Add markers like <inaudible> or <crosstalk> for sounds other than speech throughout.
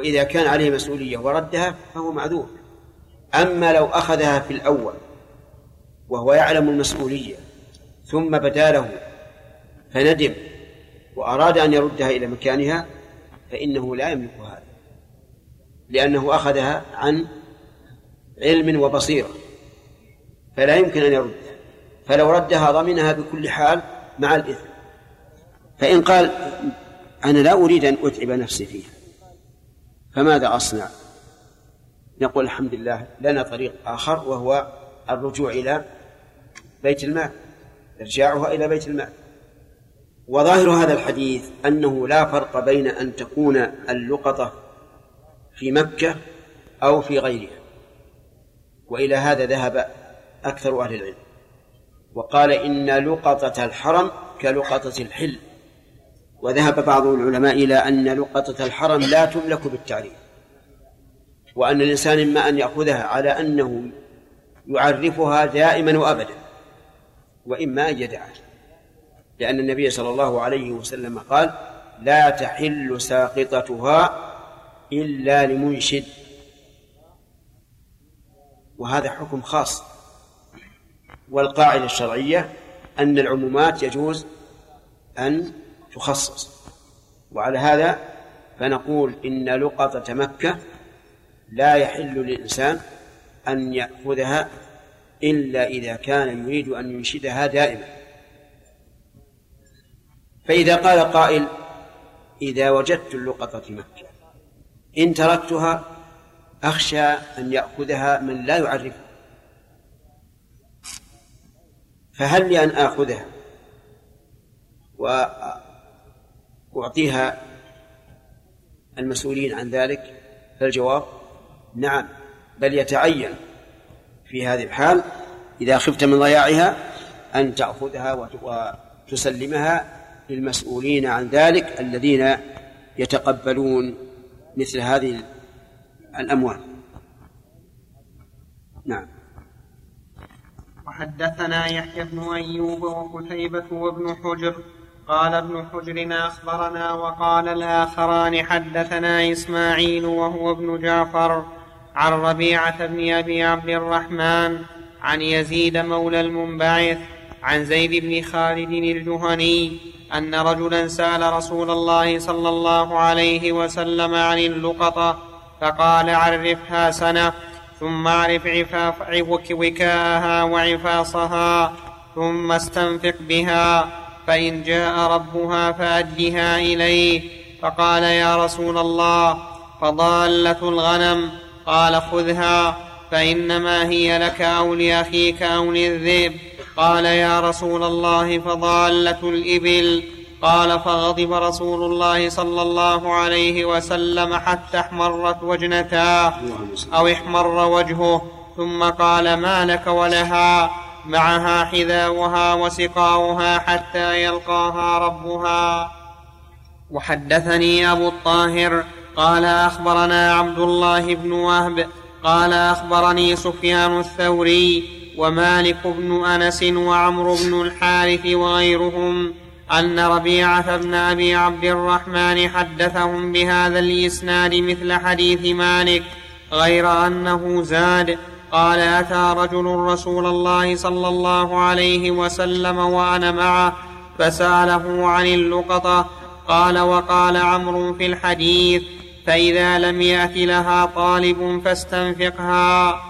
وإذا كان عليه مسؤولية وردها فهو معذور. أما لو أخذها في الأول وهو يعلم المسؤولية ثم بدا له فندم وأراد أن يردها إلى مكانها فإنه لا يملك هذا لأنه أخذها عن علم وبصيرة فلا يمكن أن يردها فلو ردها ضمنها بكل حال مع الإثم. فإن قال أنا لا أريد أن أتعب نفسي فيها. فماذا أصنع؟ نقول الحمد لله لنا طريق آخر وهو الرجوع إلى بيت المال إرجاعها إلى بيت المال. وظاهر هذا الحديث أنه لا فرق بين أن تكون اللقطة في مكة أو في غيرها وإلى هذا ذهب أكثر أهل العلم. وقال إن لقطة الحرم كلقطة الحل. وذهب بعض العلماء إلى أن لقطة الحرم لا تملك بالتعريف وأن الإنسان إما أن يأخذها على أنه يعرفها دائما وأبدا وإما أن يدعها لأن النبي صلى الله عليه وسلم قال لا تحل ساقطتها إلا لمنشد. وهذا حكم خاص. والقاعدة الشرعية أن العمومات يجوز أن تخصص. وعلى هذا فنقول إن لقطة مكة لا يحل للإنسان أن يأخذها إلا إذا كان يريد أن ينشدها دائما. فإذا قال قائل إذا وجدت اللقطة مكة إن تركتها أخشى أن يأخذها من لا يعرفها. فهل لي أن آخذها؟ وأعطيها المسؤولين عن ذلك؟ فالجواب نعم بل يتعين في هذه الحال إذا خفت من ضياعها أن تأخذها وتسلمها للمسؤولين عن ذلك الذين يتقبلون مثل هذه الأموال. نعم. وحدثنا يحيى بن أيوب وقتيبة وابن حجر قال ابن حجر أخبرنا وقال الآخران حدثنا إسماعيل وهو ابن جعفر عن ربيعة بن أبي عبد الرحمن عن يزيد مولى المنبعث عن زيد بن خالد الجهني أن رجلا سأل رسول الله صلى الله عليه وسلم عن اللقطة فقال عرفها سنة ثم اعرف عفاف وكاءها وعفاصها ثم استنفق بها. فإن جاء ربها فأدها إليه فقال يا رسول الله فضالة الغنم قال خذها فإنما هي لك أو لأخيك أو للذئب. قال يا رسول الله فضالة الإبل. قال فغضب رسول الله صلى الله عليه وسلم حتى احمرت وجنتاه أو احمر وجهه ثم قال ما لك ولها؟ معها حذاؤها وسقاؤها حتى يلقاها ربها. وحدثني أبو الطاهر قال أخبرنا عبد الله بن وهب قال أخبرني سفيان الثوري ومالك بن أنس وعمرو بن الحارث وغيرهم أن ربيعة بن أبي عبد الرحمن حدثهم بهذا الإسناد مثل حديث مالك غير أنه زاد قال أتى رجل رسول الله صلى الله عليه وسلم وأنا معه فسأله عن اللقطة. قال وقال عمرو في الحديث فإذا لم يأت لها طالب فاستنفقها.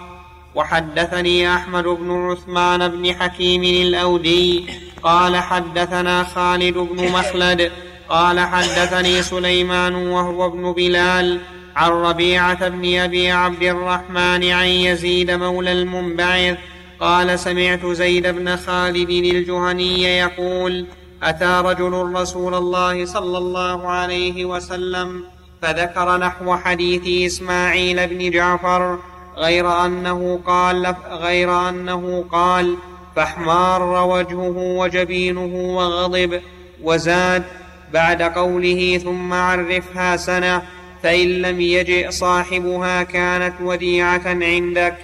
وحدثني أحمد بن عثمان بن حكيم الأودي. قال حدثنا خالد بن مخلد. قال حدثني سليمان وهو ابن بلال. عن ربيعة بن أبي عبد الرحمن عن يزيد مولى المنبعث قال سمعت زيد بن خالد الجهني يقول أتى رجل رسول الله صلى الله عليه وسلم فذكر نحو حديث إسماعيل بن جعفر غير أنه قال غير أنه قال فاحمار وجهه وجبينه وغضب وزاد بعد قوله ثم عرفها سنة فإن لم يجئ صاحبها كانت وديعة عندك.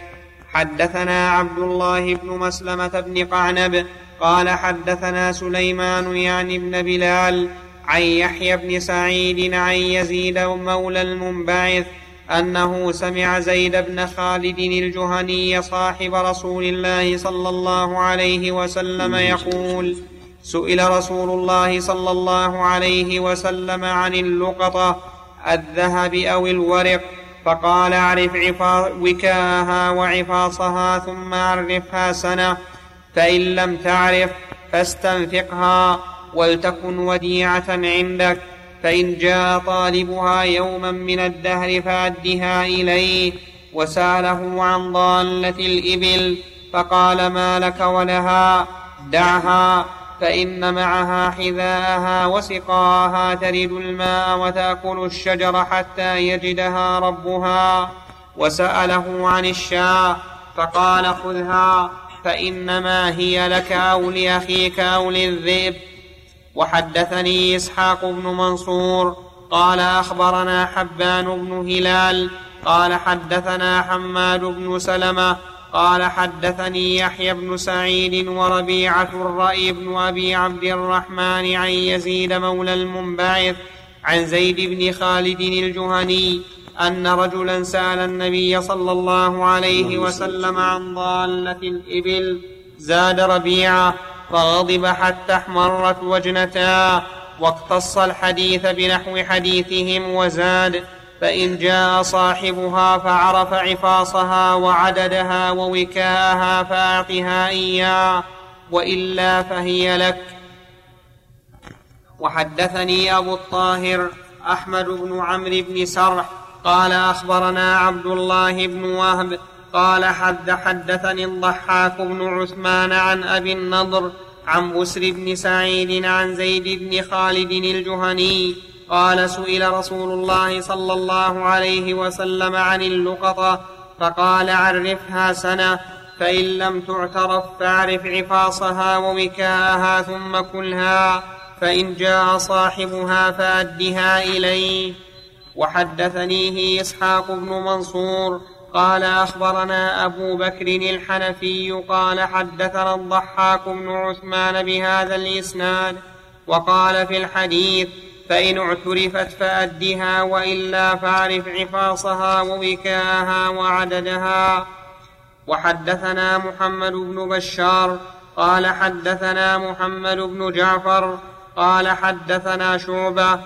حدثنا عبد الله بن مسلمة بن قعنب قال حدثنا سليمان يعني بن بلال عن يحيى بن سعيد عن يزيد مولى المنبعث أنه سمع زيد بن خالد الجهني صاحب رسول الله صلى الله عليه وسلم يقول سئل رسول الله صلى الله عليه وسلم عن اللقطة الذهب أو الورق فقال أعرف وكاءها وعفاصها ثم عرفها سنة فإن لم تعرف فاستنفقها ولتكن وديعة عندك فإن جاء طالبها يوما من الدهر فأدها إليه وسأله عن ضالة الإبل فقال ما لك ولها؟ دعها. فإن معها حذاءها وسقاها ترد الماء وتأكل الشجر حتى يجدها ربها وسأله عن الشاة فقال خذها فإنما هي لك أو لأخيك أو للذئب. وحدثني إسحاق بن منصور قال أخبرنا حبان بن هلال قال حدثنا حماد بن سلمة قال حدثني يحيى بن سعيد وربيعة الرأي بن أبي عبد الرحمن عن يزيد مولى المنبعث عن زيد بن خالد الجهني أن رجلا سأل النبي صلى الله عليه وسلم عن ضالة الإبل زاد ربيعة فغضب حتى احمرت وجنتاه واقتص الحديث بنحو حديثهم وزاد فإن جاء صاحبها فعرف عفاصها وعددها ووكاءها فأعطها إياه وإلا فهي لك. وحدثني أبو الطاهر أحمد بن عمرو بن سرح قال أخبرنا عبد الله بن وهب قال حد حدثني الضحاك بن عثمان عن أبي النضر عن بسر بن سعيد عن زيد بن خالد الجهني قال سئل رسول الله صلى الله عليه وسلم عن اللقطة فقال عرفها سنة فإن لم تعترف فاعرف عفاصها ووكاءها ثم كلها فإن جاء صاحبها فأدها إليه. وحدثنيه إسحاق بن منصور قال أخبرنا أبو بكر الحنفي قال حدثنا الضحاك بن عثمان بهذا الإسناد وقال في الحديث فإن اعترفت فأدها وإلا فاعرف عفاصها ووكاءها وعددها. وحدثنا محمد بن بشار قال حدثنا محمد بن جعفر قال حدثنا شعبة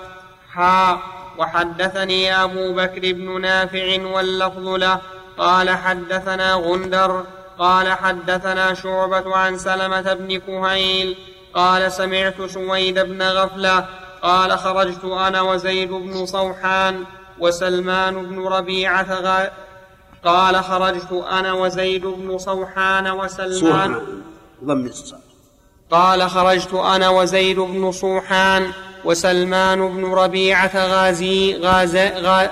حا وحدثني أبو بكر بن نافع واللفظ له. قال حدثنا غندر قال حدثنا شعبة عن سلمة بن كهيل قال سمعت سويد بن غفلة قال خرجت أنا وزيد بن صوحان وسلمان بن ربيعة غ... قال خرجت أنا وزيد بن صوحان وسلمان ضم قال خرجت أنا وزيد بن صوحان وسلمان بن ربيعة غازي غازي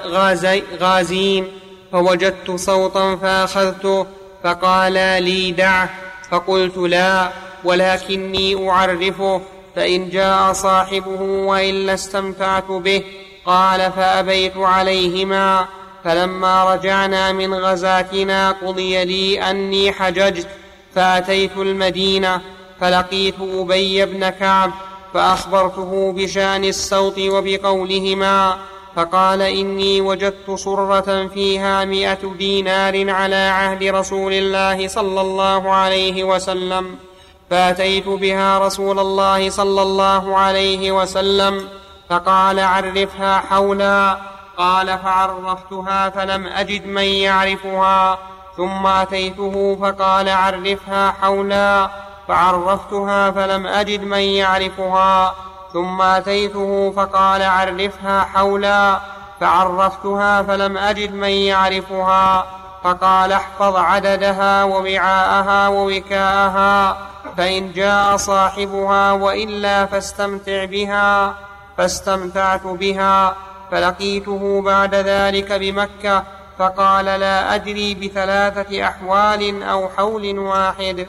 غازي غازين فوجدت صوتا فأخذته فقال لي دعه فقلت لا ولكني أعرفه فإن جاء صاحبه والا استمتعت به قال فأبيت عليهما. فلما رجعنا من غزاتنا قضي لي أني حججت فأتيت المدينة فلقيت أبي بن كعب فأخبرته بشأن الصوت وبقولهما فقال إني وجدت صرة فيها مئة دينار على عهد رسول الله صلى الله عليه وسلم. فأتيت بها رسول الله صلى الله عليه وسلم فقال عرفها حولا قال فعرفتها فلم أجد من يعرفها ثم أتيته فقال عرفها حولا فعرفتها فلم أجد من يعرفها ثم أتيته فقال عرفها حولا فعرفتها فلم أجد من يعرفها فقال احفظ عددها ووعاءها ووكاءها. فإن جاء صاحبها وإلا فاستمتع بها فاستمتعت بها فلقيته بعد ذلك بمكة فقال لا أدري بثلاثة أحوال أو حول واحد.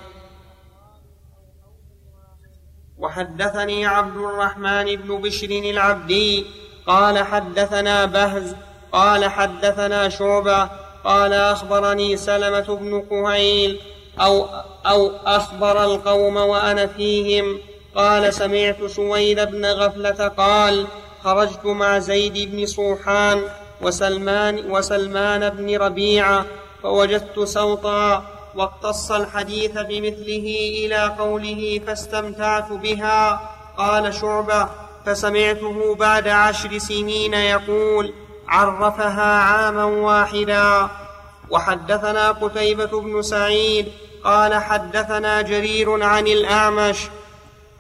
وحدثني عبد الرحمن بن بشر العبدي قال حدثنا بهز قال حدثنا شعبة قال أخبرني سلمة بن كهيل أو, أو أخبر القوم وأنا فيهم. قال سمعت سويد بن غفلة قال خرجت مع زيد بن صوحان وسلمان وسلمان بن ربيعة فوجدت سوطا واقتص الحديث بمثله إلى قوله فاستمتعت بها. قال شعبة فسمعته بعد عشر سنين يقول عرفها عاما واحدا. وحدثنا قتيبة بن سعيد قال حدثنا جرير عن الأعمش.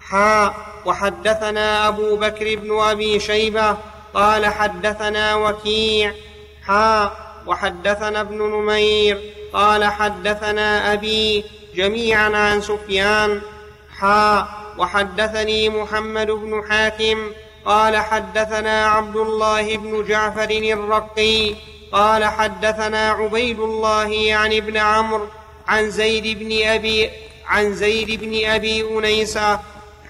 حاء وحدثنا أبو بكر بن أبي شيبة. قال حدثنا وكيع. حاء وحدثنا ابن نمير. قال حدثنا أبي جميعا عن سفيان. حاء وحدثني محمد بن حاتم. قال حدثنا عبد الله بن جعفر الرقي. قال حدثنا عبيد الله يعني ابن عمرو. عن زيد بن أبي عن زيد بن أبي أنيسة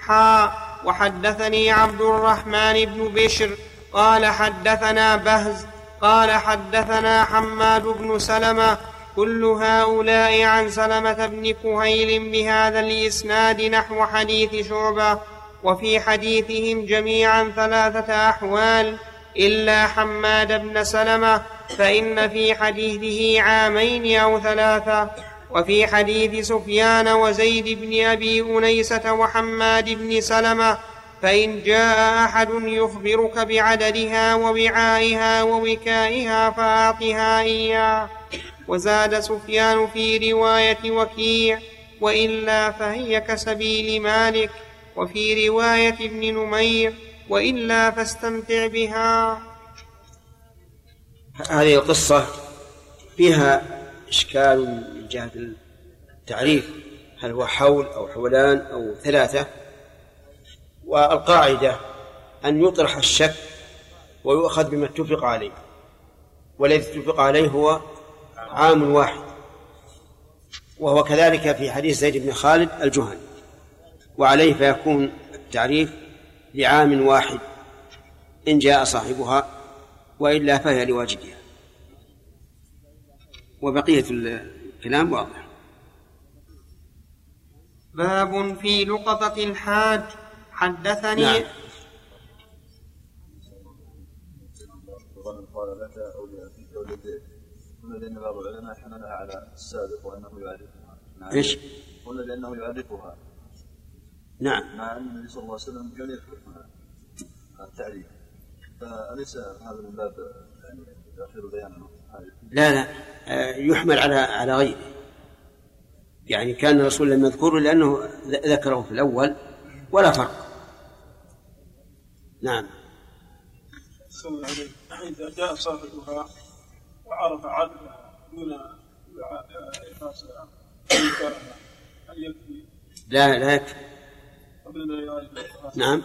حا وحدثني عبد الرحمن بن بشر قال حدثنا بهز قال حدثنا حماد بن سلمة كل هؤلاء عن سلمة بن كهيل بهذا الإسناد نحو حديث شعبة وفي حديثهم جميعا ثلاثة أحوال إلا حماد بن سلمة فإن في حديثه عامين أو ثلاثة. وفي حديث سفيان وزيد بن أبي أنيسة وحماد بن سلمة فإن جاء أحد يخبرك بعددها ووعائها ووكائها فأعطها إياه. وزاد سفيان في رواية وكيع وإلا فهي كسبيل مالك. وفي رواية ابن نمير وإلا فاستمتع بها. هذه القصة فيها إشكال من جهة التعريف هل هو حول أو حولان أو ثلاثة. والقاعدة أن يطرح الشك ويؤخذ بما اتفق عليه. والذي اتفق عليه هو عام واحد. وهو كذلك في حديث زيد بن خالد الجهني. وعليه فيكون التعريف لعام واحد إن جاء صاحبها وإلا فهي لواجدها وبقية الكلام واضح. باب في لقطة الحاج. حدثني نعم. قال لك أو قلنا لأن بعض العلماء حملها على السابق وانه يعرفها إيش؟ قلنا لأنه يعرفها نعم. مع ان النبي صلى الله عليه وسلم كان يذكرها التعريف فأليس هذا من باب يعني تأخير بيان. لا لا آه، يحمل على على غيره. يعني كان الرسول لم يذكره لأنه ذكره في الأول ولا فرق. نعم. إذا جاء صاحبها وعرف عدلها دون إخلاصها هل يكفي؟ لا لا يكفي. نعم.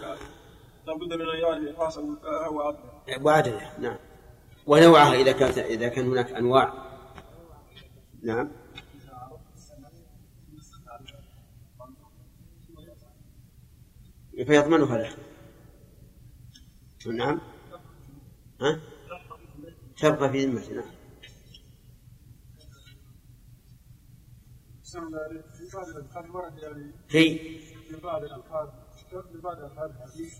لابد من ان يعرف إخلاص وعدله. وعدله نعم. ونوعها إذا كانت إذا كان هناك أنواع. نعم. فيضمنها له نعم. ها؟ تبقى في ذمته نعم. في في بعض الألفاظ في بعض الألفاظ الحديث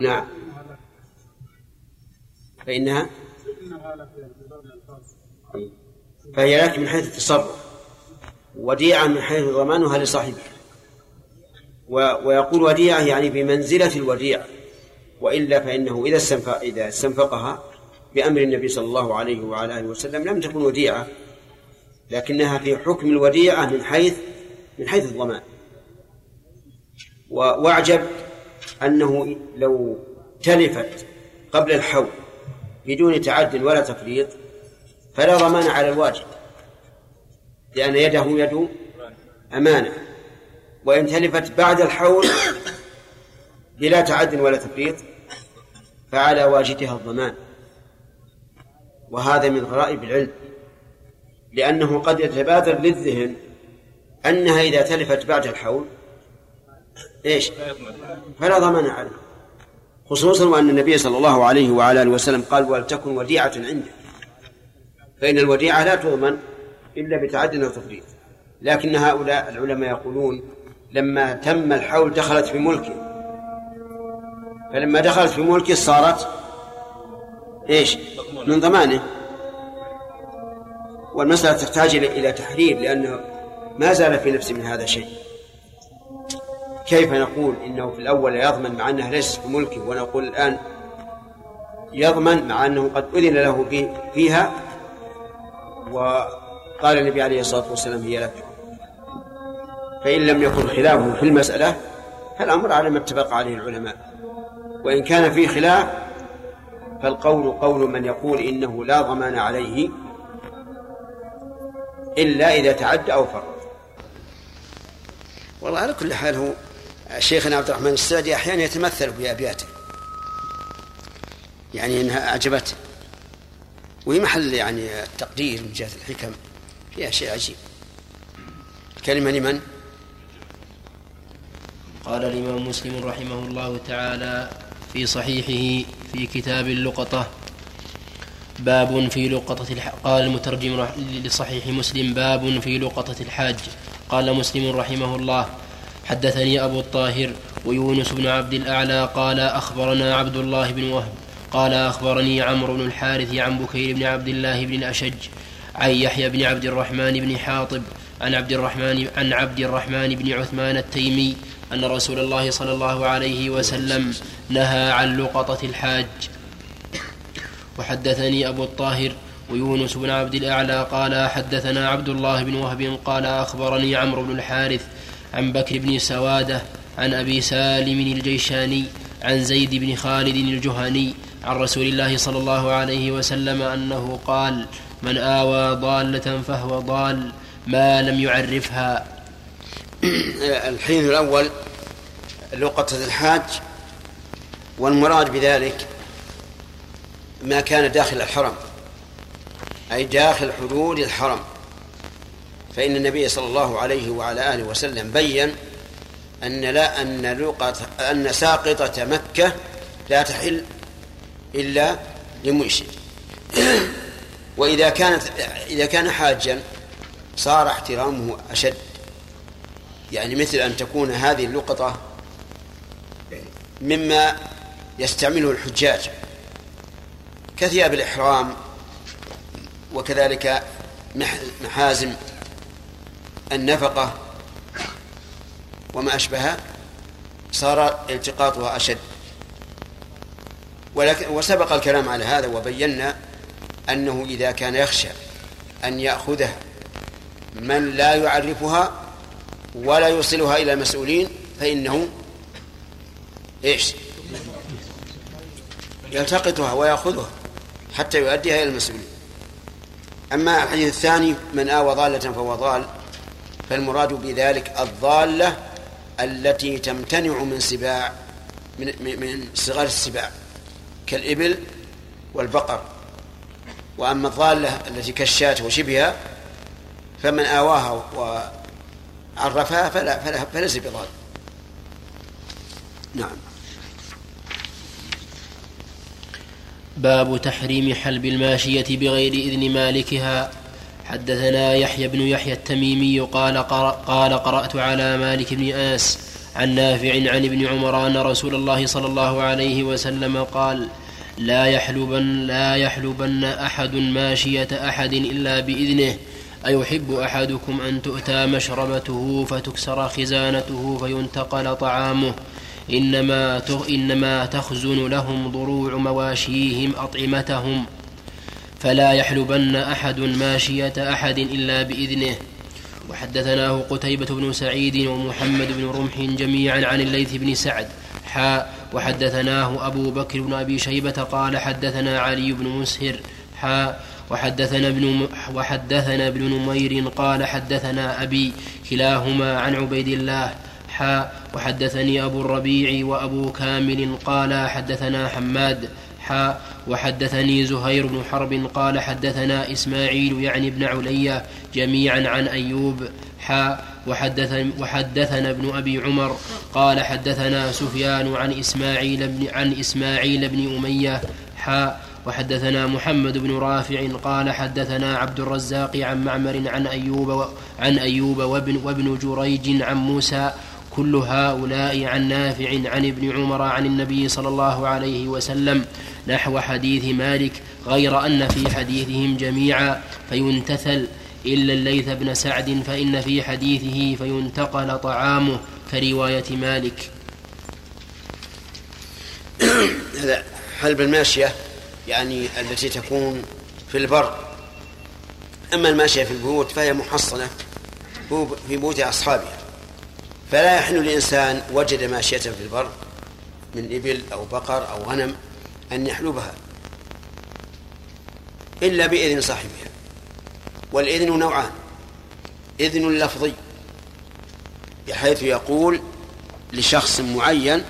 نعم. فإنها؟ فإنها لك فهي لك من حيث التصرف. وديعة من حيث ضمانها لصاحبها. ويقول وديعة يعني بمنزلة الوديعة. وإلا فإنه إذا إذا استنفقها بأمر النبي صلى الله عليه وعلى آله وسلم لم تكن وديعة. لكنها في حكم الوديعة من حيث من حيث الضمان. واعجب أنه لو تلفت قبل الحول بدون تعد ولا تفريط فلا ضمان على الواجب لأن يده يد أمانة وإن تلفت بعد الحول بلا تعد ولا تفريط فعلى واجدها الضمان. وهذا من غرائب العلم لأنه قد يتبادر للذهن أنها إذا تلفت بعد الحول إيش؟ فلا ضمان عليه. خصوصا وأن النبي صلى الله عليه وعلى آله وسلم قال ولتكن وديعة عنده فإن الوديعة لا تضمن إلا بتعد أو تفريط. لكن هؤلاء العلماء يقولون لما تم الحول دخلت في ملكه. فلما دخلت في ملكه صارت إيش؟ من ضمانه. والمسألة تحتاج إلى تحرير لأنه ما زال في نفسه من هذا شيء. كيف نقول إنه في الأول يضمن مع أنه ليس في ملكه؟ ونقول الآن يضمن مع أنه قد أذن له فيها. وقال النبي عليه الصلاة والسلام هي لك. فإن لم يكن خلاف في المسألة فالأمر على ما اتفق عليه العلماء. وإن كان في خلاف فالقول قول من يقول إنه لا ضمان عليه إلا إذا تعدى أو فرط والله على كل حال هو شيخنا عبد الرحمن السعدي أحيانا يتمثل بأبياته. يعني إنها أعجبته. وهي محل يعني التقدير من جهة الحكم. فيها شيء عجيب. كلمة لمن؟ قال الإمام مسلم رحمه الله تعالى في صحيحه في كتاب اللقطة باب في لقطة الح... قال المترجم لصحيح مسلم باب في لقطة الحاج. قال مسلم رحمه الله حدثني أبو الطاهر ويونس بن عبد الأعلى قال أخبرنا عبد الله بن وهب قال أخبرني عمرو بن الحارث عن بكير بن عبد الله بن الأشج عن يحيى بن عبد الرحمن بن حاطب عن عبد الرحمن عن عبد الرحمن بن عثمان التيمي أن رسول الله صلى الله عليه وسلم نهى عن لقطة الحاج. وحدثني أبو الطاهر ويونس بن عبد الأعلى قال حدثنا عبد الله بن وهب قال أخبرني عمرو بن الحارث عن بكر بن سوادة عن أبي سالم الجيشاني عن زيد بن خالد الجهني عن رسول الله صلى الله عليه وسلم أنه قال من آوى ضالة فهو ضال ما لم يعرفها. <clears throat> الحين الأول لقطة الحاج والمراد بذلك ما كان داخل الحرم أي داخل حدود الحرم. فإن النبي صلى الله عليه وعلى آله وسلم بين أن لا أن لقطة أن ساقطة مكة لا تحل إلا لمنشد. <clears throat> وإذا كانت إذا كان حاجا صار احترامه أشد. يعني مثل أن تكون هذه اللقطة مما يستعمله الحجاج. كثياب الإحرام وكذلك محازم النفقة وما أشبهها صار التقاطها أشد. ولكن وسبق الكلام على هذا وبينا أنه إذا كان يخشى أن يأخذها من لا يعرفها ولا يوصلها إلى المسؤولين فإنه إيش؟ يلتقطها ويأخذها حتى يؤديها إلى المسؤولين. أما الحديث الثاني من آوى ضالة فهو ضال فالمراد بذلك الضالة التي تمتنع من سباع من من صغار السباع كالإبل والبقر. وأما الضالة التي كالشاة وشبهها فمن آواها وعرفها فلا فلا فليس بضال. نعم. باب تحريم حلب الماشية بغير إذن مالكها. حدثنا يحيى بن يحيى التميمي قال قال قرأت على مالك بن أنس عن نافع عن ابن عمر أن رسول الله صلى الله عليه وسلم قال لا يحلبن لا يحلبن أحد ماشية أحد إلا بإذنه أيحب أحدكم أن تؤتى مشربته فتكسر خزانته فينتقل طعامه إنما إنما تخزن لهم ضروع مواشيهم أطعمتهم. فلا يحلبن أحد ماشية أحد إلا بإذنه. وحدثناه قتيبة بن سعيد ومحمد بن رمح جميعا عن الليث بن سعد. حاء وحدثناه أبو بكر بن أبي شيبة قال حدثنا علي بن مسهر. حاء وحدثنا ابن وحدثنا ابن نمير قال حدثنا أبي كلاهما عن عبيد الله. حاء وحدثني أبو الربيع وأبو كامل قال حدثنا حماد. حاء وحدثني زهير بن حرب قال حدثنا إسماعيل يعني ابن علي جميعا عن أيوب حاء وحدثنا, ابن أبي عمر قال حدثنا سفيان عن إسماعيل بن عن إسماعيل بن أمية حاء وحدثنا محمد بن رافع قال حدثنا عبد الرزاق عن معمر عن أيوب. عن أيوب وابن, وابن جريج عن موسى كل هؤلاء عن نافع عن ابن عمر عن النبي صلى الله عليه وسلم نحو حديث مالك غير أن في حديثهم جميعا فينتثل إلا الليث بن سعد فإن في حديثه فينتقل طعامه كرواية مالك. هذا حلب الماشية يعني التي تكون في البر. أما الماشية في البيوت فهي محصنة في بيوت أصحابها. فلا يحل لإنسان وجد ماشية في البر من إبل أو بقر أو غنم أن يحلبها إلا بإذن صاحبها والإذن نوعان إذن لفظي بحيث يقول لشخص معين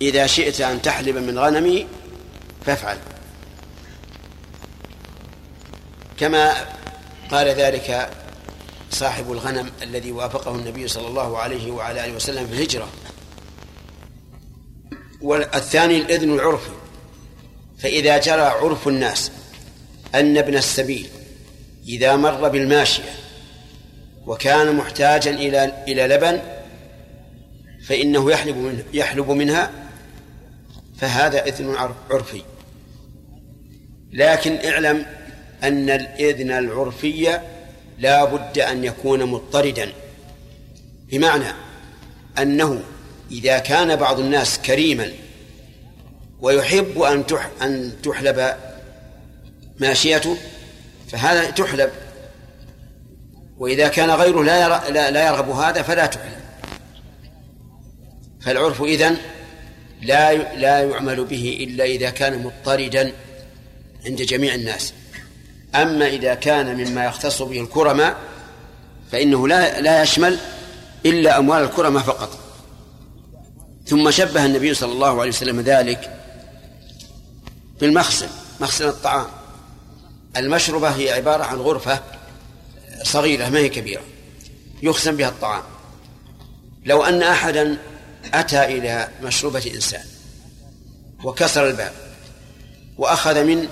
إذا شئت أن تحلب من غنمي فافعل. كما قال ذلك صاحب الغنم الذي وافقه النبي صلى الله عليه وعلى آله وسلم في الهجرة. والثاني الإذن العرفي فإذا جرى عرف الناس أن ابن السبيل إذا مر بالماشية وكان محتاجا إلى إلى لبن فإنه يحلب منه يحلب منها فهذا إذن عرفي. لكن اعلم أن الإذن العرفي لا بد أن يكون مضطردا. بمعنى أنه إذا كان بعض الناس كريما ويحب أن أن تحلب ماشيته فهذا تحلب. وإذا كان غيره لا يرى لا يرغب هذا فلا تحلب. فالعرف إذن لا لا يعمل به إلا إذا كان مضطردا عند جميع الناس. أما إذا كان مما يختص به الكرماء فإنه لا لا يشمل إلا أموال الكرماء فقط. ثم شبه النبي صلى الله عليه وسلم ذلك بالمخزن مخزن الطعام. المشربة هي عبارة عن غرفة صغيرة ما هي كبيرة يخزن بها الطعام. لو أن أحدا أتى إلى مشروبة إنسان وكسر الباب وأخذ من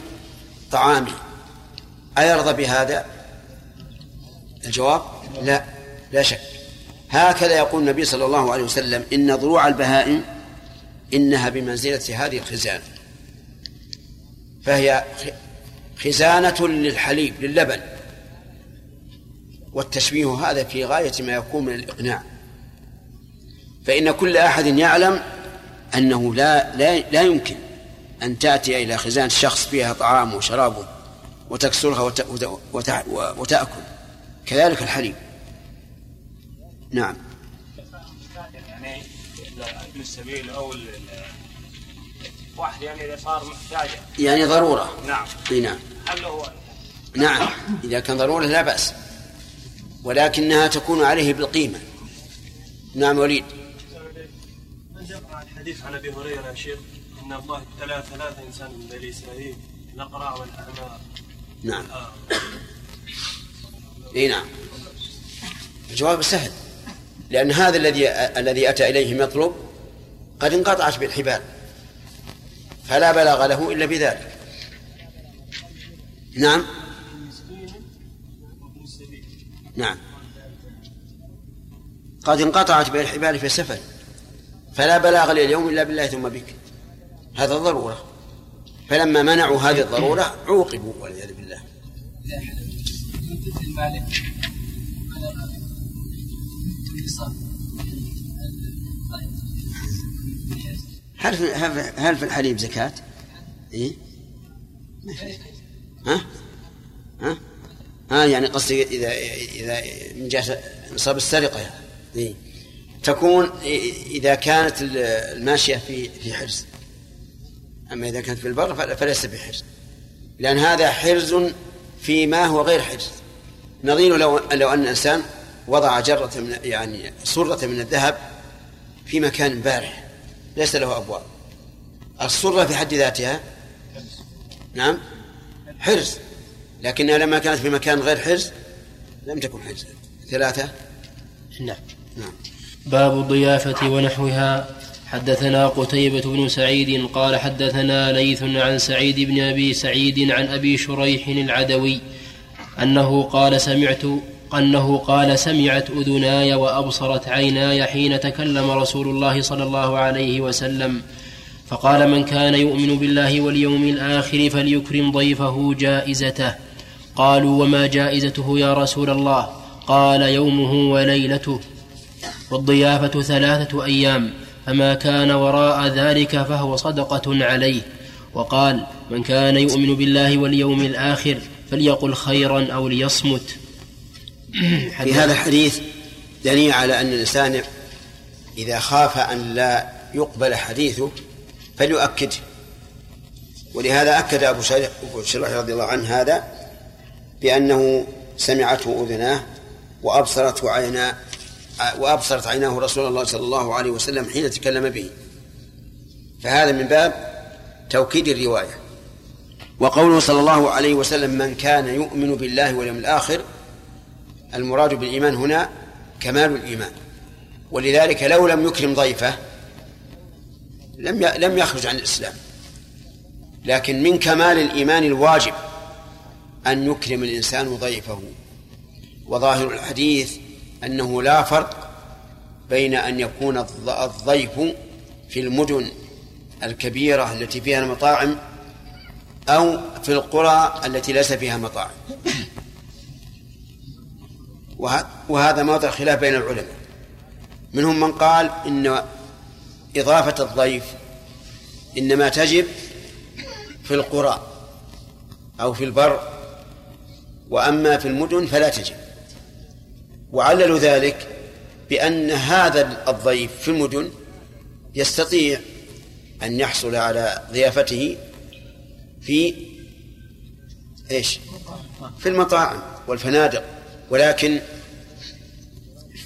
طعامه أيرضى بهذا؟ الجواب؟ لا لا شك. هكذا يقول النبي صلى الله عليه وسلم إن ضروع البهائم إنها بمنزلة هذه الخزانة. فهي خزانة للحليب للبن. والتشبيه هذا في غاية ما يكون من الإقناع. فإن كل أحد يعلم أنه لا لا, لا يمكن أن تأتي إلى خزانة شخص فيها طعام وشراب وتكسرها وتأكل. كذلك الحليب. نعم. يعني ابن السبيل أو واحد يعني إذا صار محتاج يعني ضرورة. نعم. إي نعم. هل هو نعم. إذا كان ضرورة لا بأس. ولكنها تكون عليه بالقيمة. نعم وليد. الحديث عن أبي هريرة يا شيخ إن الله ابتلى ثلاثة إنسان من بني إسرائيل الأقرع والأعمى. نعم. إي نعم. الجواب سهل. لأن هذا الذي الذي أتى إليهم يطلب قد انقطعت بالحبال. فلا بلاغ له إلا بذلك. نعم. نعم. قد انقطعت بالحبال في السفر. فلا بلاغ لي اليوم إلا بالله ثم بك. هذا ضرورة. فلما منعوا هذه الضرورة عوقبوا والعياذ بالله هل في هل في الحليب زكاة؟ إيه؟ ها؟ ها؟ ها يعني قصدي إذا إذا من جهة نصاب السرقة يعني. إيه؟ تكون إذا كانت الماشية في في حرز أما إذا كانت في البر فليس بحرز لأن هذا حرز فيما هو غير حرز. نظير لو لو أن الإنسان وضع جرة من يعني صرة من الذهب في مكان بارح ليس له أبواب. الصرة في حد ذاتها؟ نعم. حرز. لكنها لما كانت في مكان غير حرز لم تكن حرز ثلاثة؟ نعم. نعم. باب الضيافة ونحوها. حدثنا قتيبة بن سعيد قال حدثنا ليث عن سعيد بن أبي سعيد عن أبي شريح العدوي أنه قال سمعت أنه قال سمعت أذناي وأبصرت عيناي حين تكلم رسول الله صلى الله عليه وسلم. فقال من كان يؤمن بالله واليوم الآخر فليكرم ضيفه جائزته. قالوا وما جائزته يا رسول الله؟ قال يومه وليلته. والضيافة ثلاثة أيام. فما كان وراء ذلك فهو صدقة عليه. وقال من كان يؤمن بالله واليوم الآخر فليقل خيرا أو ليصمت. <clears throat> في هذا الحديث دليل على أن الإنسان إذا خاف أن لا يقبل حديثه فليؤكده ولهذا أكد أبو شريح رضي الله عنه هذا بأنه سمعته أذناه وأبصرته عينا وأبصرت عيناه رسول الله صلى الله عليه وسلم حين تكلم به. فهذا من باب توكيد الرواية. وقوله صلى الله عليه وسلم من كان يؤمن بالله واليوم الآخر المراد بالإيمان هنا كمال الإيمان. ولذلك لو لم يكرم ضيفه لم لم يخرج عن الإسلام. لكن من كمال الإيمان الواجب أن يكرم الإنسان ضيفه. وظاهر الحديث أنه لا فرق بين أن يكون الضيف في المدن الكبيرة التي فيها المطاعم أو في القرى التي ليس فيها مطاعم. وهذا موضع خلاف بين العلماء. منهم من قال إن إضافة الضيف إنما تجب في القرى أو في البر وأما في المدن فلا تجب. وعللوا ذلك بأن هذا الضيف في المدن يستطيع أن يحصل على ضيافته في إيش؟ في المطاعم والفنادق ولكن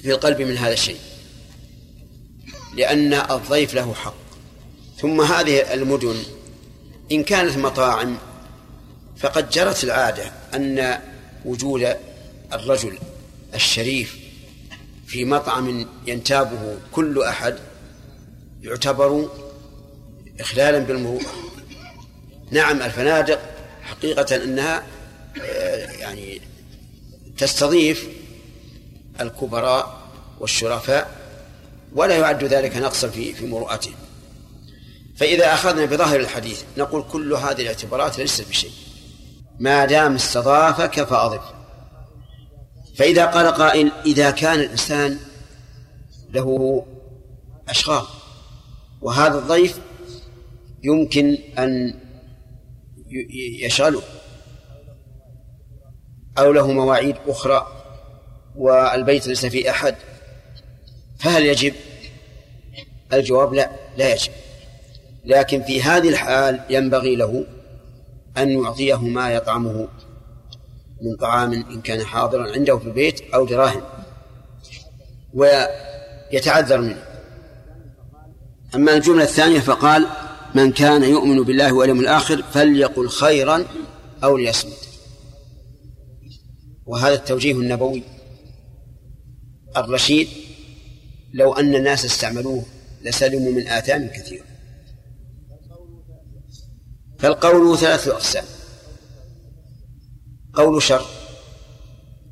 في القلب من هذا الشيء لأن الضيف له حق ثم هذه المدن إن كانت مطاعم فقد جرت العادة أن وجود الرجل الشريف في مطعم ينتابه كل أحد يعتبر إخلالا بالمروءة نعم الفنادق حقيقة أنها آه، يعني تستضيف الكبراء والشرفاء ولا يعد ذلك نقصا في في مروءتهم فإذا أخذنا بظاهر الحديث نقول كل هذه الاعتبارات ليست بشيء. ما دام استضافك فأضف. فإذا قال قائل إذا كان الإنسان له أشغال وهذا الضيف يمكن أن يشغله أو له مواعيد أخرى والبيت ليس فيه أحد فهل يجب؟ الجواب لا لا يجب لكن في هذه الحال ينبغي له أن يعطيه ما يطعمه من طعام إن كان حاضرا عنده في البيت أو دراهم ويتعذر منه. أما الجملة الثانية فقال من كان يؤمن بالله واليوم الآخر فليقل خيرا أو ليصمت. وهذا التوجيه النبوي. الرشيد لو أن الناس استعملوه لسلموا من آثام كثيرة. فالقول ثلاثة أقسام. قول شر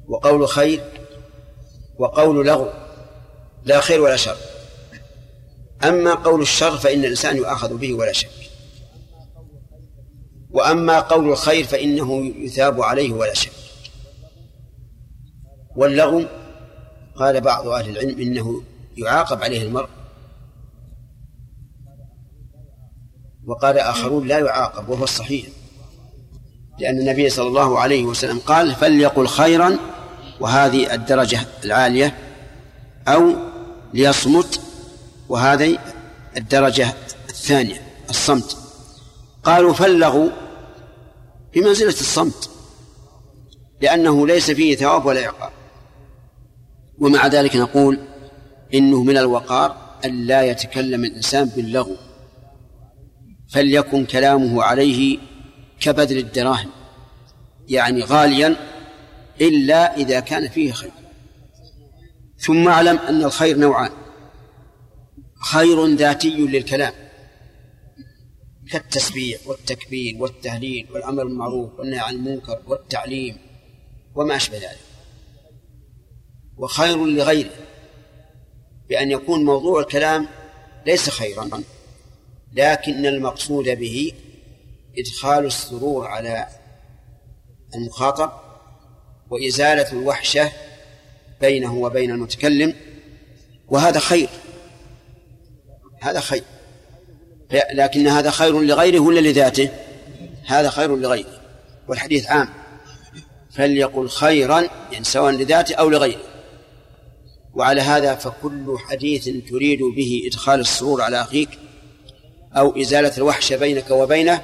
وقول خير وقول لغو لا خير ولا شر. أما قول الشر فإن الإنسان يؤاخذ به ولا شك. وأما قول الخير فإنه يثاب عليه ولا شك. واللغو قال بعض أهل العلم إنه يعاقب عليه المرء. وقال آخرون لا يعاقب وهو الصحيح. لأن النبي صلى الله عليه وسلم قال فليقل خيرا وهذه الدرجة العالية أو ليصمت وهذه الدرجة الثانية الصمت. قالوا فلغوا بمنزلة الصمت لأنه ليس فيه ثواب ولا عقاب. ومع ذلك نقول إنه من الوقار أن لا يتكلم الإنسان باللغو فليكن كلامه عليه كبذل الدراهم يعني غاليا إلا إذا كان فيه خير. ثم أعلم أن الخير نوعان خير ذاتي للكلام كالتسبيح والتكبير والتهليل والأمر بالمعروف والنهي عن المنكر والتعليم وما أشبه ذلك. وخير لغيره بأن يكون موضوع الكلام ليس خيرا لكن المقصود به إدخال السرور على المخاطب وإزالة الوحشة بينه وبين المتكلم وهذا خير. هذا خير. لكن هذا خير لغيره ولا لذاته؟ هذا خير لغيره. والحديث عام. فليقل خيرا يعني سواء لذاته أو لغيره. وعلى هذا فكل حديث تريد به إدخال السرور على أخيك أو إزالة الوحشة بينك وبينه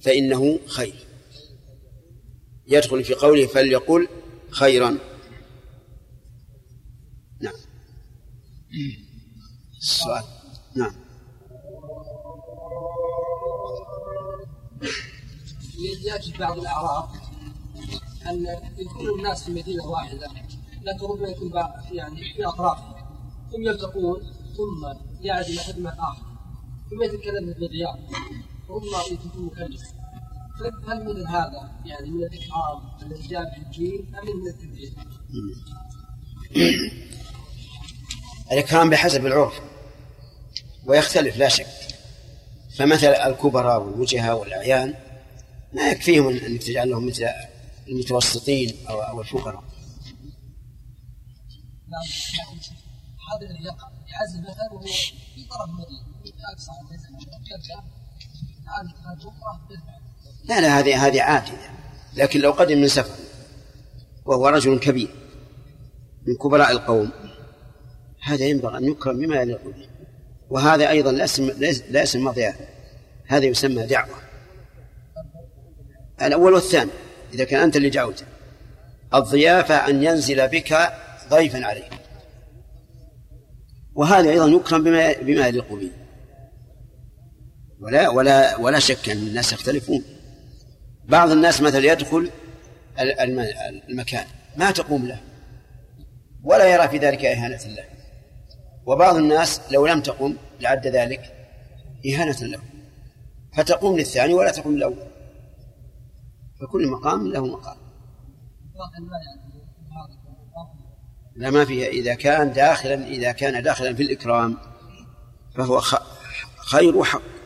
فإنه خير. يدخل في قوله فليقل خيرا. نعم. السؤال. نعم. يأتي بعض الأعراف أن يكون الناس في مدينة واحدة لكن ربما يكون يعني في اطرافها ثم يلتقون ثم يعد إلى خدمة آخر. ثم يتكلم بالغياب ربما يكون مكلف هل مثل هذا يعني من الاكرام به الجيل أم من التبديل؟ <clears throat> الإكرام بحسب العرف ويختلف لا شك. فمثل الكبراء والوجهاء والأعيان ما يكفيهم أنك تجعل لهم مثل المتوسطين أو أو الفقراء. نعم هذا الذي يقع. يعزل مثلا وهو في طرف المدينة اقصى يرجع لا لا هذه هذه عادية لكن لو قدم من سفر وهو رجل كبير من كبراء القوم هذا ينبغي أن يكرم بما يليق به. وهذا أيضا لا اسم لا اسم مضيعة هذا يسمى دعوة. الأول والثاني إذا كان أنت اللي دعوته. الضيافة أن ينزل بك ضيفا عليه وهذا أيضا يكرم بما بما يليق به. ولا ولا ولا شك أن الناس يختلفون. بعض الناس مثلا يدخل المكان ما تقوم له ولا يرى في ذلك إهانة له. وبعض الناس لو لم تقم لعد ذلك إهانة له. فتقوم للثاني ولا تقوم للأول. فكل مقام له مقام. لا ما فيها إذا كان داخلا إذا كان داخلا في الإكرام فهو خير وحق.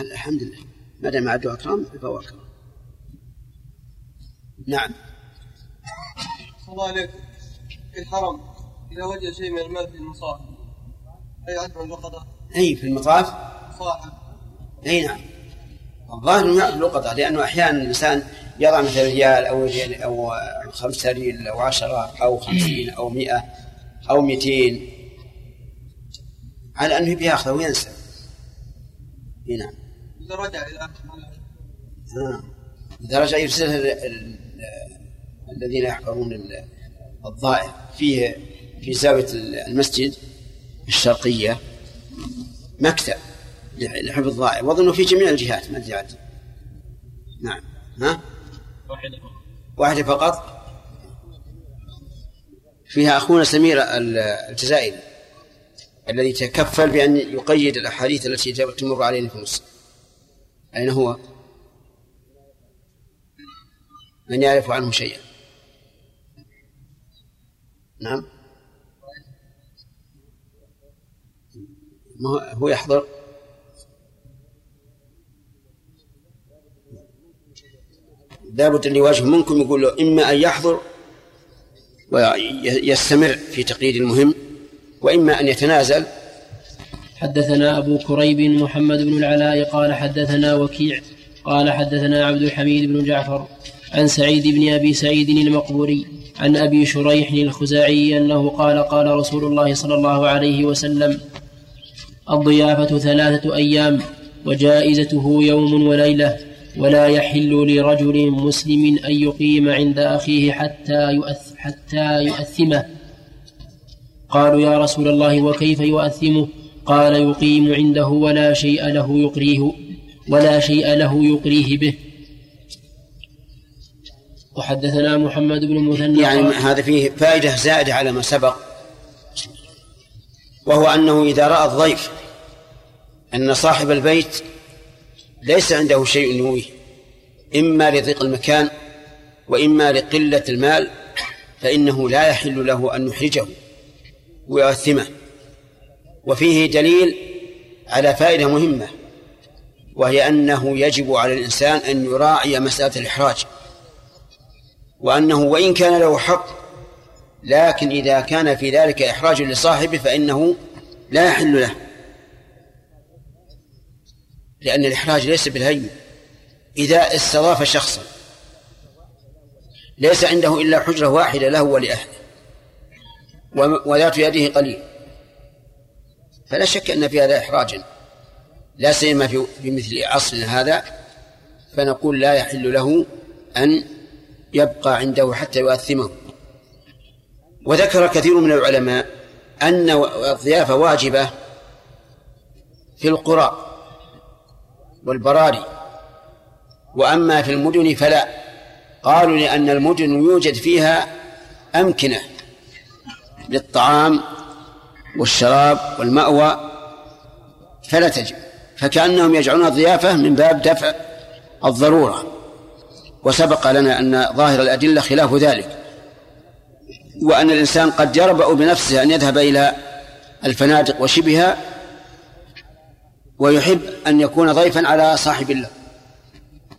الحمد لله. ما دام عدوا أكرام فهو أكرم نعم. الله عليكم. في الحرم إذا وجد شيء من المال في المصاحف أي عدم اللقطة أي في المطاف صاحب. أي نعم. الظاهر أنه يعرف اللقطة لأنه أحيانا الإنسان يضع مثلا ريال أو ريال أو خمسة ريال أو عشرة أو خمسين أو مئة أو مئتين. على أنه بياخذه وينسى. نعم. إذا رجع إلى آه. إذا رجع يرسلها الذين يحفرون الضائع. فيه في زاوية المسجد الشرقية مكتب لحفظ الضائع. وأظنه في جميع الجهات ما أدري نعم. ها؟ واحدة فقط. واحدة فقط. فيها أخونا سمير الجزائري الذي تكفل بأن يقيد الأحاديث التي تمر علينا في مصر أين هو؟ من يعرف عنه شيئا. نعم. ما هو يحضر؟ لابد اللي يواجه منكم يقول له إما أن يحضر ويستمر في تقليد المهم وإما أن يتنازل حدثنا أبو كريب محمد بن العلاء قال حدثنا وكيع قال حدثنا عبد الحميد بن جعفر عن سعيد بن أبي سعيد المقبوري عن أبي شريح الخزاعي أنه قال قال رسول الله صلى الله عليه وسلم الضيافة ثلاثة أيام وجائزته يوم وليلة ولا يحل لرجل مسلم أن يقيم عند أخيه حتى يؤث حتى يؤثمه. قالوا يا رسول الله وكيف يؤثمه؟ قال يقيم عنده ولا شيء له يقريه ولا شيء له يقريه به. وحدثنا محمد بن مثنى يعني هذا فيه فائدة زائدة على ما سبق وهو أنه إذا رأى الضيف أن صاحب البيت ليس عنده شيء يويه إما لضيق المكان وإما لقلة المال فإنه لا يحل له أن يحرجه ويؤثمه. وفيه دليل على فائدة مهمة وهي أنه يجب على الإنسان أن يراعي مسألة الإحراج وأنه وإن كان له حق لكن إذا كان في ذلك إحراج لصاحبه فإنه لا يحل له لأن الإحراج ليس بالهين إذا استضاف شخصا ليس عنده إلا حجرة واحدة له ولأهله وذات يده قليل. فلا شك أن في هذا إحراجا لا سيما في مثل عصرنا هذا فنقول لا يحل له أن يبقى عنده حتى يؤثمه. وذكر كثير من العلماء أن الضيافة واجبة في القرى والبراري. وأما في المدن فلا. قالوا لأن المدن يوجد فيها أمكنة للطعام والشراب والمأوى فلا تجب فكأنهم يجعلون الضيافة من باب دفع الضرورة. وسبق لنا أن ظاهر الأدلة خلاف ذلك وأن الإنسان قد يربأ بنفسه أن يذهب إلى الفنادق وشبهها ويحب أن يكون ضيفا على صاحب الله.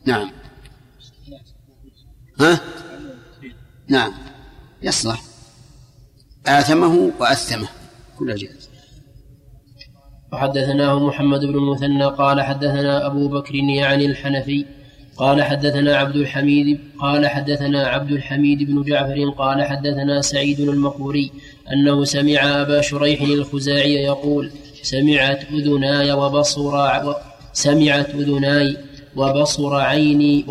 نعم. ها؟ نعم. يصلح. آثمه وأثمه. كل جائز وحدثناه محمد بن المثنى قال حدثنا أبو بكر يعني الحنفي قال حدثنا عبد الحميد قال حدثنا عبد الحميد بن جعفر قال حدثنا سعيد المقبوري أنه سمع أبا شريح الخزاعي يقول سمعت أذناي وبصر سمعت أذناي وبصر عيني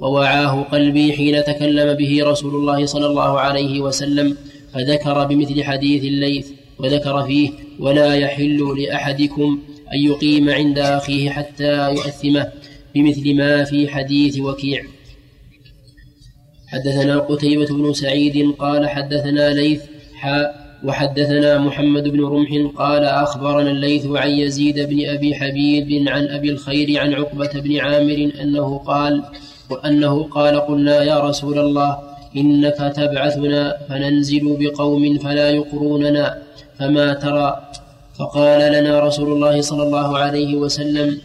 ووعاه قلبي حين تكلم به رسول الله صلى الله عليه وسلم فذكر بمثل حديث الليث. وذكر فيه ولا يحل لأحدكم أن يقيم عند أخيه حتى يؤثمه بمثل ما في حديث وكيع. حدثنا قتيبة بن سعيد قال حدثنا ليث حاء وحدثنا محمد بن رمح قال أخبرنا الليث عن يزيد بن أبي حبيب عن أبي الخير عن عقبة بن عامر أنه قال وأنه قال قلنا يا رسول الله إنك تبعثنا فننزل بقوم فلا يقروننا. فما ترى؟ فقال لنا رسول الله صلى الله عليه وسلم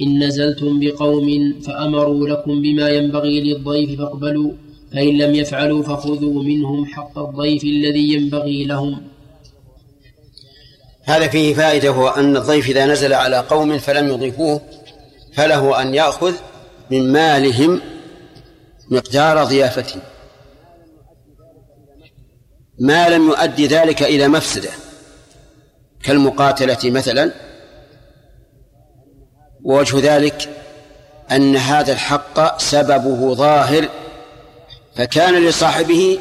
إن نزلتم بقوم فأمروا لكم بما ينبغي للضيف فاقبلوا فإن لم يفعلوا فخذوا منهم حق الضيف الذي ينبغي لهم. هذا فيه فائدة هو أن الضيف إذا نزل على قوم فلم يضيفوه فله أن يأخذ من مالهم مقدار ضيافته. ما لم يؤدي ذلك إلى مفسدة. كالمقاتلة مثلا ووجه ذلك أن هذا الحق سببه ظاهر فكان لصاحبه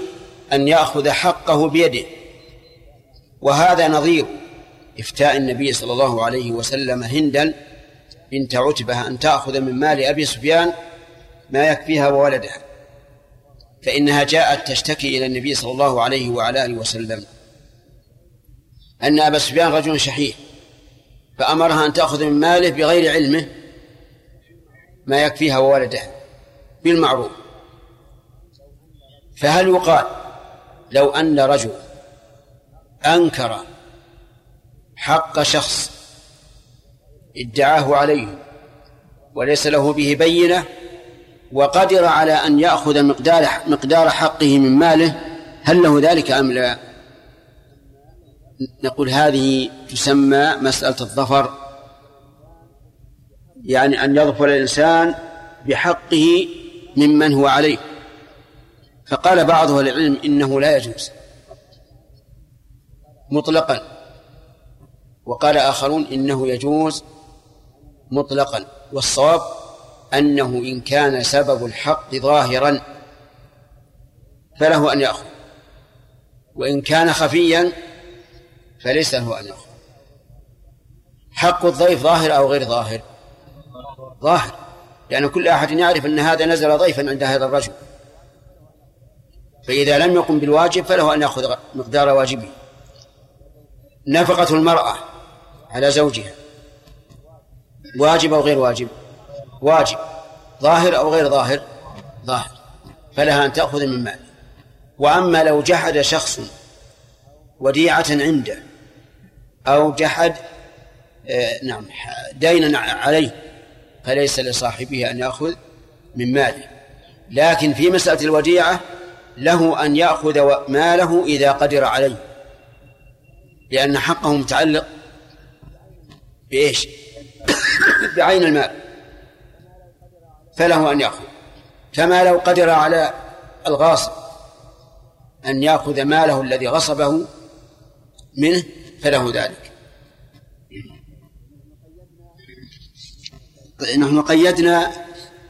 أن يأخذ حقه بيده. وهذا نظير إفتاء النبي صلى الله عليه وسلم هندا بنت عتبة أن تأخذ من مال أبي سفيان ما يكفيها وولدها. فإنها جاءت تشتكي إلى النبي صلى الله عليه وعلى آله وسلم. أن أبا سفيان رجل شحيح فأمرها أن تأخذ من ماله بغير علمه ما يكفيها وولدها بالمعروف. فهل يقال لو أن رجل أنكر حق شخص ادعاه عليه وليس له به بينة وقدر على أن يأخذ مقدار مقدار حقه من ماله هل له ذلك أم لا؟ نقول هذه تسمى مسألة الظفر. يعني أن يظفر الإنسان بحقه ممن هو عليه. فقال بعض أهل العلم إنه لا يجوز. مطلقا. وقال آخرون إنه يجوز مطلقا. والصواب أنه إن كان سبب الحق ظاهرا فله أن يأخذ. وإن كان خفيا فليس له أن يأخذ. حق الضيف ظاهر أو غير ظاهر؟ ظاهر. لأن كل أحد يعرف أن هذا نزل ضيفا عند هذا الرجل. فإذا لم يقم بالواجب فله أن يأخذ مقدار واجبه. نفقة المرأة على زوجها. واجب أو غير واجب؟ واجب. ظاهر أو غير ظاهر؟ ظاهر. فلها أن تأخذ من ماله وأما لو جحد شخص وديعة عنده أو جحد آه نعم دينا عليه فليس لصاحبه أن يأخذ من ماله. لكن في مسألة الوديعة له أن يأخذ ماله إذا قدر عليه. لأن حقه متعلق بإيش؟ <coughs> بعين المال. فله أن يأخذ. كما لو قدر على الغاصب أن يأخذ ماله الذي غصبه منه فله ذلك. نحن قيدنا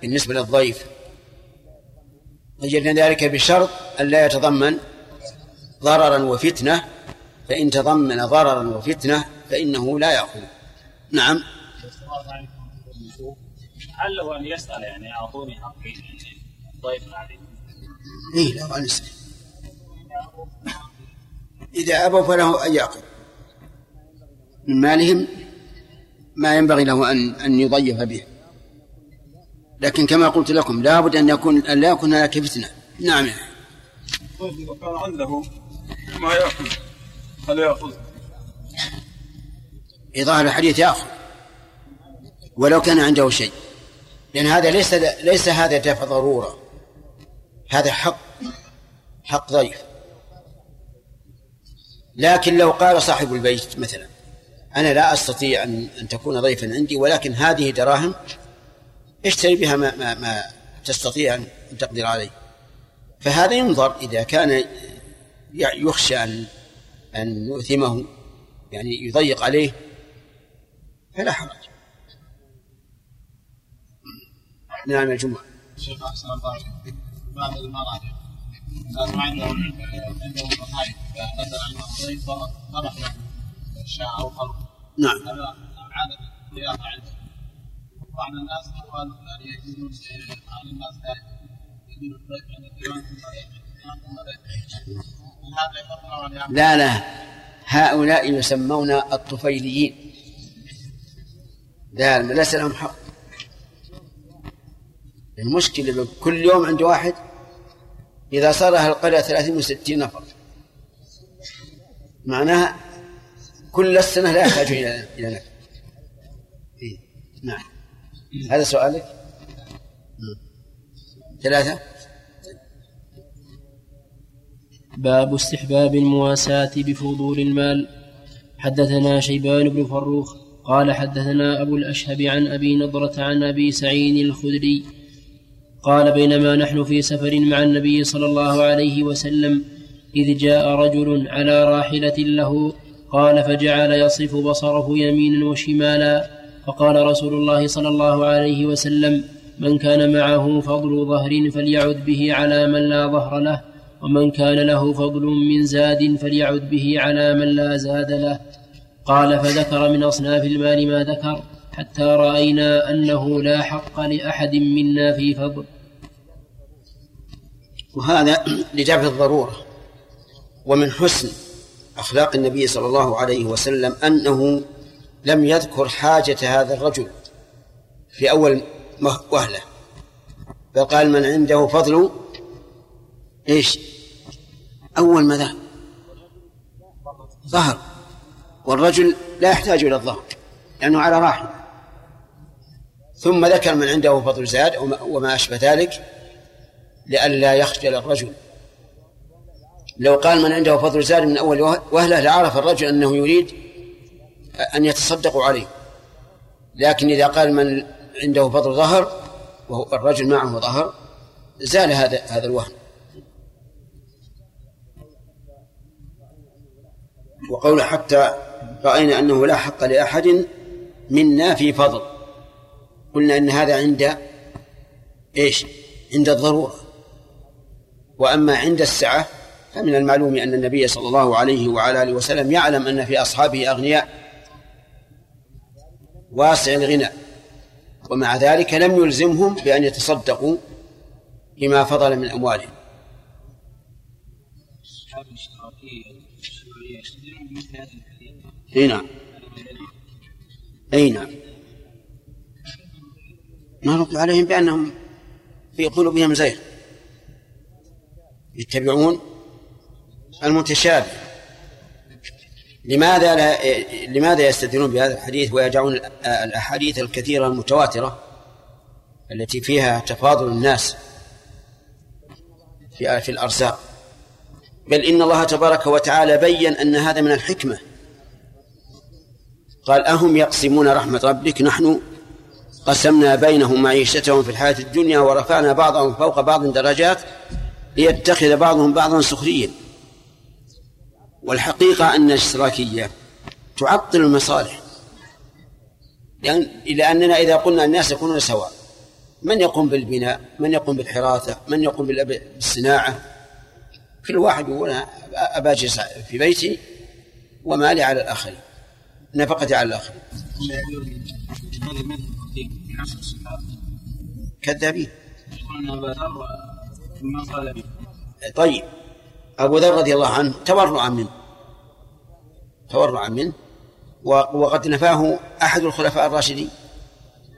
بالنسبة للضيف. قيدنا ذلك بشرط أن لا يتضمن ضررا وفتنة فإن تضمن ضررا وفتنة فإنه لا يأخذ. نعم. هل له ان يسأل يعني أعطوني حقي ضيف علي؟ إيه له أن يسأل إذا أبوا فله أن يأخذ من مالهم ما ينبغي له أن أن يضيف به. لكن كما قلت لكم لابد أن يكون أن لا يكون هناك فتنة. نعم. طيب إذا كان عنده ما يأخذ. هل يأخذ؟ في ظاهر الحديث يأخذ ولو كان عنده شيء. لأن هذا ليس ليس هذا دفع ضرورة. هذا حق حق ضيف. لكن لو قال صاحب البيت مثلا أنا لا أستطيع أن أن تكون ضيفا عندي ولكن هذه دراهم اشتري بها ما, ما, ما تستطيع أن تقدر عليه. فهذا ينظر إذا كان يخشى أن أن يؤثمه يعني يضيق عليه فلا حرج. نعم يا جمعة شيخ أحسن الله بعض المراجع الناس ما عندهم عندهم مصاريف فنزل عنهم ضيف طرح له شاء أو خلق نعم. هذا عادة الضيافة عندهم بعض الناس اخوان يعني يجدون على الناس دائما يجدون الضيف عند الديوان لا لا. هؤلاء يسمون الطفيليين. لا ليس لهم حق. المشكلة كل يوم عند واحد إذا صار أهل القرية ثلاثين وستين نفر. معناها كل السنة لا يحتاج إلى إلى نفر. إيه. نعم. هذا سؤالك. ثلاثة؟ باب استحباب المواساة بفضول المال. حدثنا شيبان بن فروخ قال حدثنا أبو الأشهب عن أبي نضرة عن أبي سعيد الخدري قال بينما نحن في سفر مع النبي صلى الله عليه وسلم إذ جاء رجل على راحلة له قال فجعل يصف بصره يمينا وشمالا فقال رسول الله صلى الله عليه وسلم من كان معه فضل ظهر فليعد به على من لا ظهر له ومن كان له فضل من زاد فليعد به على من لا زاد له قال فذكر من أصناف المال ما ذكر حتى رأينا أنه لا حق لأحد منا في فضل وهذا لدفع الضرورة. ومن حسن أخلاق النبي صلى الله عليه وسلم أنه لم يذكر حاجة هذا الرجل في أول وهلة. بل قال من عنده فضل إيش؟ أول ماذا؟ ظهر. والرجل لا يحتاج إلى الظهر لأنه على راحلة ثم ذكر من عنده فضل زاد وما أشبه ذلك. لئلا يخجل الرجل. لو قال من عنده فضل زاد من أول وهلة لعرف الرجل أنه يريد أن يتصدقوا عليه. لكن إذا قال من عنده فضل ظهر وهو الرجل معه ظهر زال هذا هذا الوهم وقول حتى رأينا أنه لا حق لأحد منا في فضل. قلنا أن هذا عند إيش؟ عند الضرورة. وأما عند السعة فمن المعلوم أن النبي صلى الله عليه وعلى آله وسلم يعلم أن في أصحابه أغنياء. واسع الغنى. ومع ذلك لم يلزمهم بأن يتصدقوا بما فضل من أموالهم. أي نعم. أي نعم. نرد عليهم بأنهم في قلوبهم زيغ. يتبعون المتشابه. لماذا لا لماذا يستدلون بهذا الحديث ويجعلون الأحاديث الكثيرة المتواترة التي فيها تفاضل الناس في في الأرزاق؟ بل إن الله تبارك وتعالى بين أن هذا من الحكمة. قال أهم يقسمون رحمة ربك؟ نحن قسمنا بينهم معيشتهم في الحياة الدنيا ورفعنا بعضهم فوق بعض درجات ليتخذ بعضهم بعضا سخريا. والحقيقة أن الاشتراكية تعطل المصالح. لأن لأننا إذا قلنا الناس يكونون سواء من يقوم بالبناء؟ من يقوم بالحراثة من يقوم بالصناعة؟ كل واحد يقول أبا في بيتي ومالي على الآخرين نفقتي على الآخرين. كذابين. طيب. أبو ذر رضي الله عنه تورعا منه. تورعا منه. وقد نفاه أحد الخلفاء الراشدين.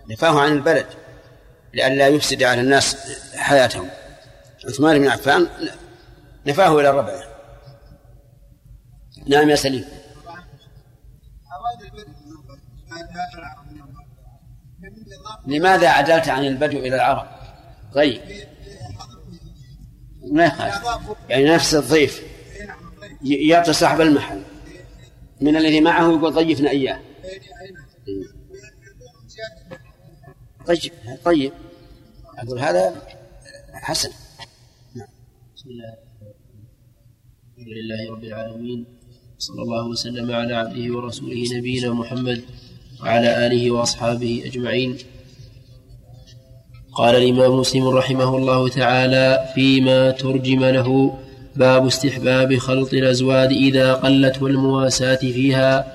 نفاه عن البلد. لئلا يفسد على الناس حياتهم. عثمان بن عفان نفاه إلى الربع نعم يا سليم. لماذا عدلت عن البدو إلى العرب؟ طيب. ما يخالف. يعني نفس الضيف. يعطي صاحب المحل. من الذي معه يقول ضيفنا إياه. طيب طيب. أقول هذا حسن. نعم. بسم الله. الحمد لله رب العالمين. صلى الله وسلم على عبده ورسوله نبينا محمد وعلى آله وأصحابه أجمعين. قال الإمام مسلم رحمه الله تعالى فيما ترجم له باب استحباب خلط الأزواج إذا قلت والمواساة فيها.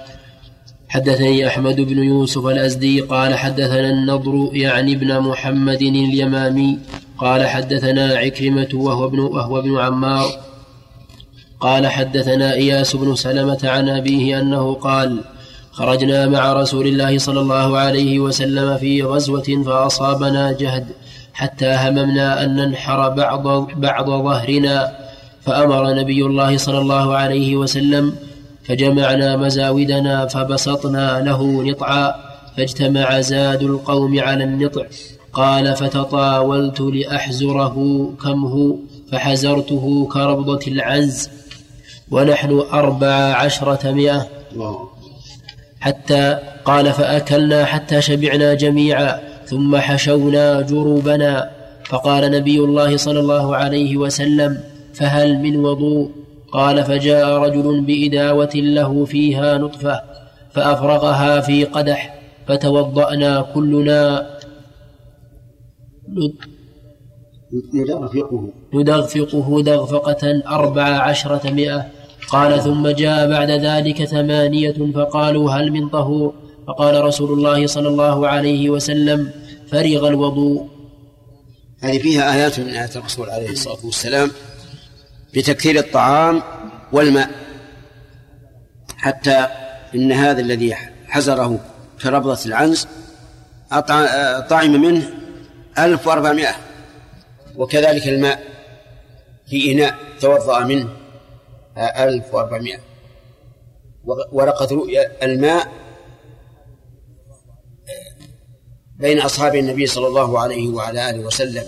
حدثني أحمد بن يوسف الأزدي قال حدثنا النضر يعني ابن محمد اليمامي قال حدثنا عكرمة وهو ابن وهو ابن عمار قال حدثنا إياس بن سلمة عن أبيه أنه قال خرجنا مع رسول الله صلى الله عليه وسلم في غزوة فأصابنا جهد حتى هممنا أن ننحر بعض بعض ظهرنا فأمر نبي الله صلى الله عليه وسلم فجمعنا مزاودنا فبسطنا له نطعا فاجتمع زاد القوم على النطع قال فتطاولت لأحزره كمه فحزرته كربضة العنز ونحن أربع عشرة مئة. حتى قال فأكلنا حتى شبعنا جميعا ثم حشونا جروبنا. فقال نبي الله صلى الله عليه وسلم فهل من وضوء؟ قال فجاء رجل بإداوة له فيها نطفة فأفرغها في قدح فتوضأنا كلنا. ندغفقه ندغفقه دغفقة أربع عشرة مئة. قال ثم جاء بعد ذلك ثمانية فقالوا هل من طهور؟ فقال رسول الله صلى الله عليه وسلم فرغ الوضوء. هذه فيها آيات من آيات الرسول عليه الصلاة والسلام بتكثير الطعام والماء حتى إن هذا الذي حزره كربضة العنز طعم منه ألف وأربعمائة وكذلك الماء في إناء توضأ منه. ألف وأربعمائة. ورقة رؤيا الماء بين أصحاب النبي صلى الله عليه وعلى آله وسلم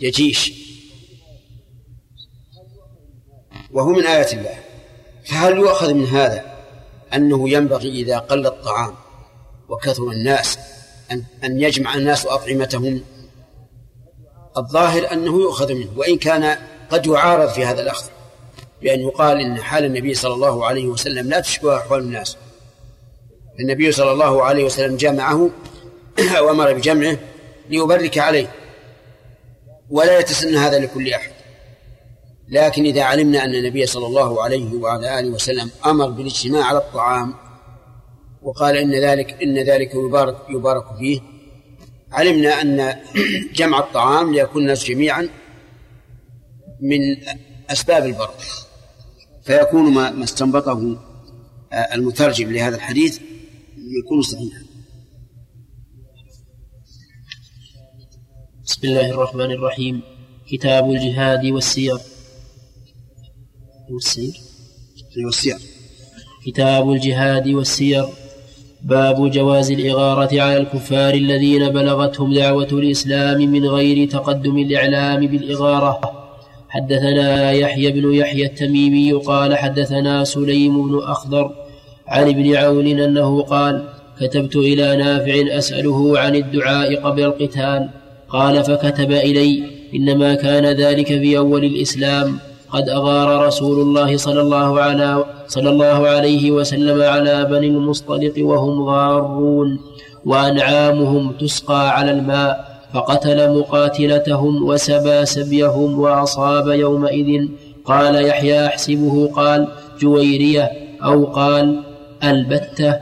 يجيش. وهو من آيات الله. فهل يؤخذ من هذا أنه ينبغي إذا قل الطعام وكثر الناس أن أن يجمع الناس أطعمتهم؟ الظاهر أنه يؤخذ منه وإن كان قد يعارض في هذا الأخذ. بأن يقال إن حال النبي صلى الله عليه وسلم لا تشبه أحوال الناس. النبي صلى الله عليه وسلم جمعه وأمر بجمعه ليبرك عليه ولا يتسنى هذا لكل أحد. لكن إذا علمنا أن النبي صلى الله عليه وعلى آله وسلم أمر بالاجتماع على الطعام وقال إن ذلك إن ذلك يبارك يبارك فيه علمنا أن جمع الطعام ليكون الناس جميعا من أسباب البركة. فيكون ما استنبطه المترجم لهذا الحديث يكون صحيحا. بسم الله الرحمن الرحيم. كتاب الجهاد والسير. والسير؟ والسير. كتاب الجهاد والسير. باب جواز الإغارة على الكفار الذين بلغتهم دعوة الإسلام من غير تقدم الإعلام بالإغارة. حدثنا يحيى بن يحيى التميمي قال حدثنا سليم بن أخضر عن ابن عون أنه قال كتبت إلى نافع أسأله عن الدعاء قبل القتال. قال فكتب إلي. إنما كان ذلك في أول الإسلام. قد أغار رسول الله صلى الله على صلى الله عليه وسلم على بني المصطلق وهم غارون. وأنعامهم تسقى على الماء. فقتل مقاتلتهم وسبى سبيهم وأصاب يومئذ. قال يحيى أحسبه قال جويرية أو قال ألبتة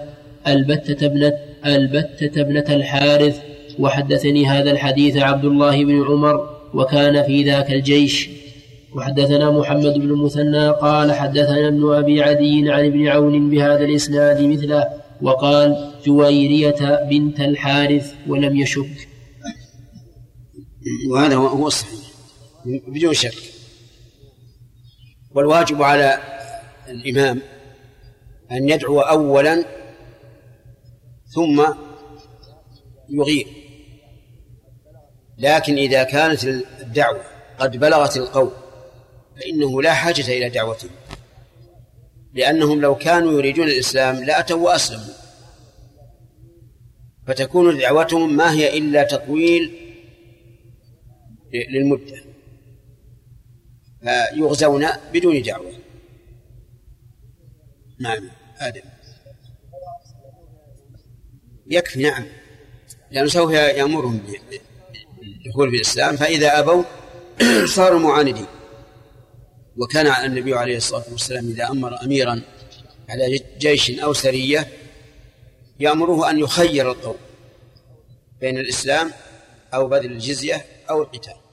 ألبتة ابنة ألبتة ابنة الحارث. وحدثني هذا الحديث عبد الله بن عمر وكان في ذاك الجيش. وحدثنا محمد بن المثنى قال حدثنا ابن أبي عدي عن ابن عون بهذا الإسناد مثله وقال جويرية بنت الحارث ولم يشك. وهذا هو الصحيح. بدون شك. والواجب على الإمام أن يدعو أولا ثم يغير. لكن إذا كانت الدعوة قد بلغت القوم فإنه لا حاجة إلى دعوتهم لأنهم لو كانوا يريدون الإسلام لأتوا وأسلموا. فتكون دعوتهم ما هي إلا تطويل للمدة فيغزون بدون دعوة. نعم آدم. يكفي نعم. لأنه سوف يأمرهم بالدخول في الإسلام فإذا أبوا <clears throat> صاروا معاندين. وكان النبي عليه الصلاة والسلام إذا أمر أميرا على جيش أو سرية يأمره أن يخير القوم بين الإسلام أو بذل الجزية أو القتال.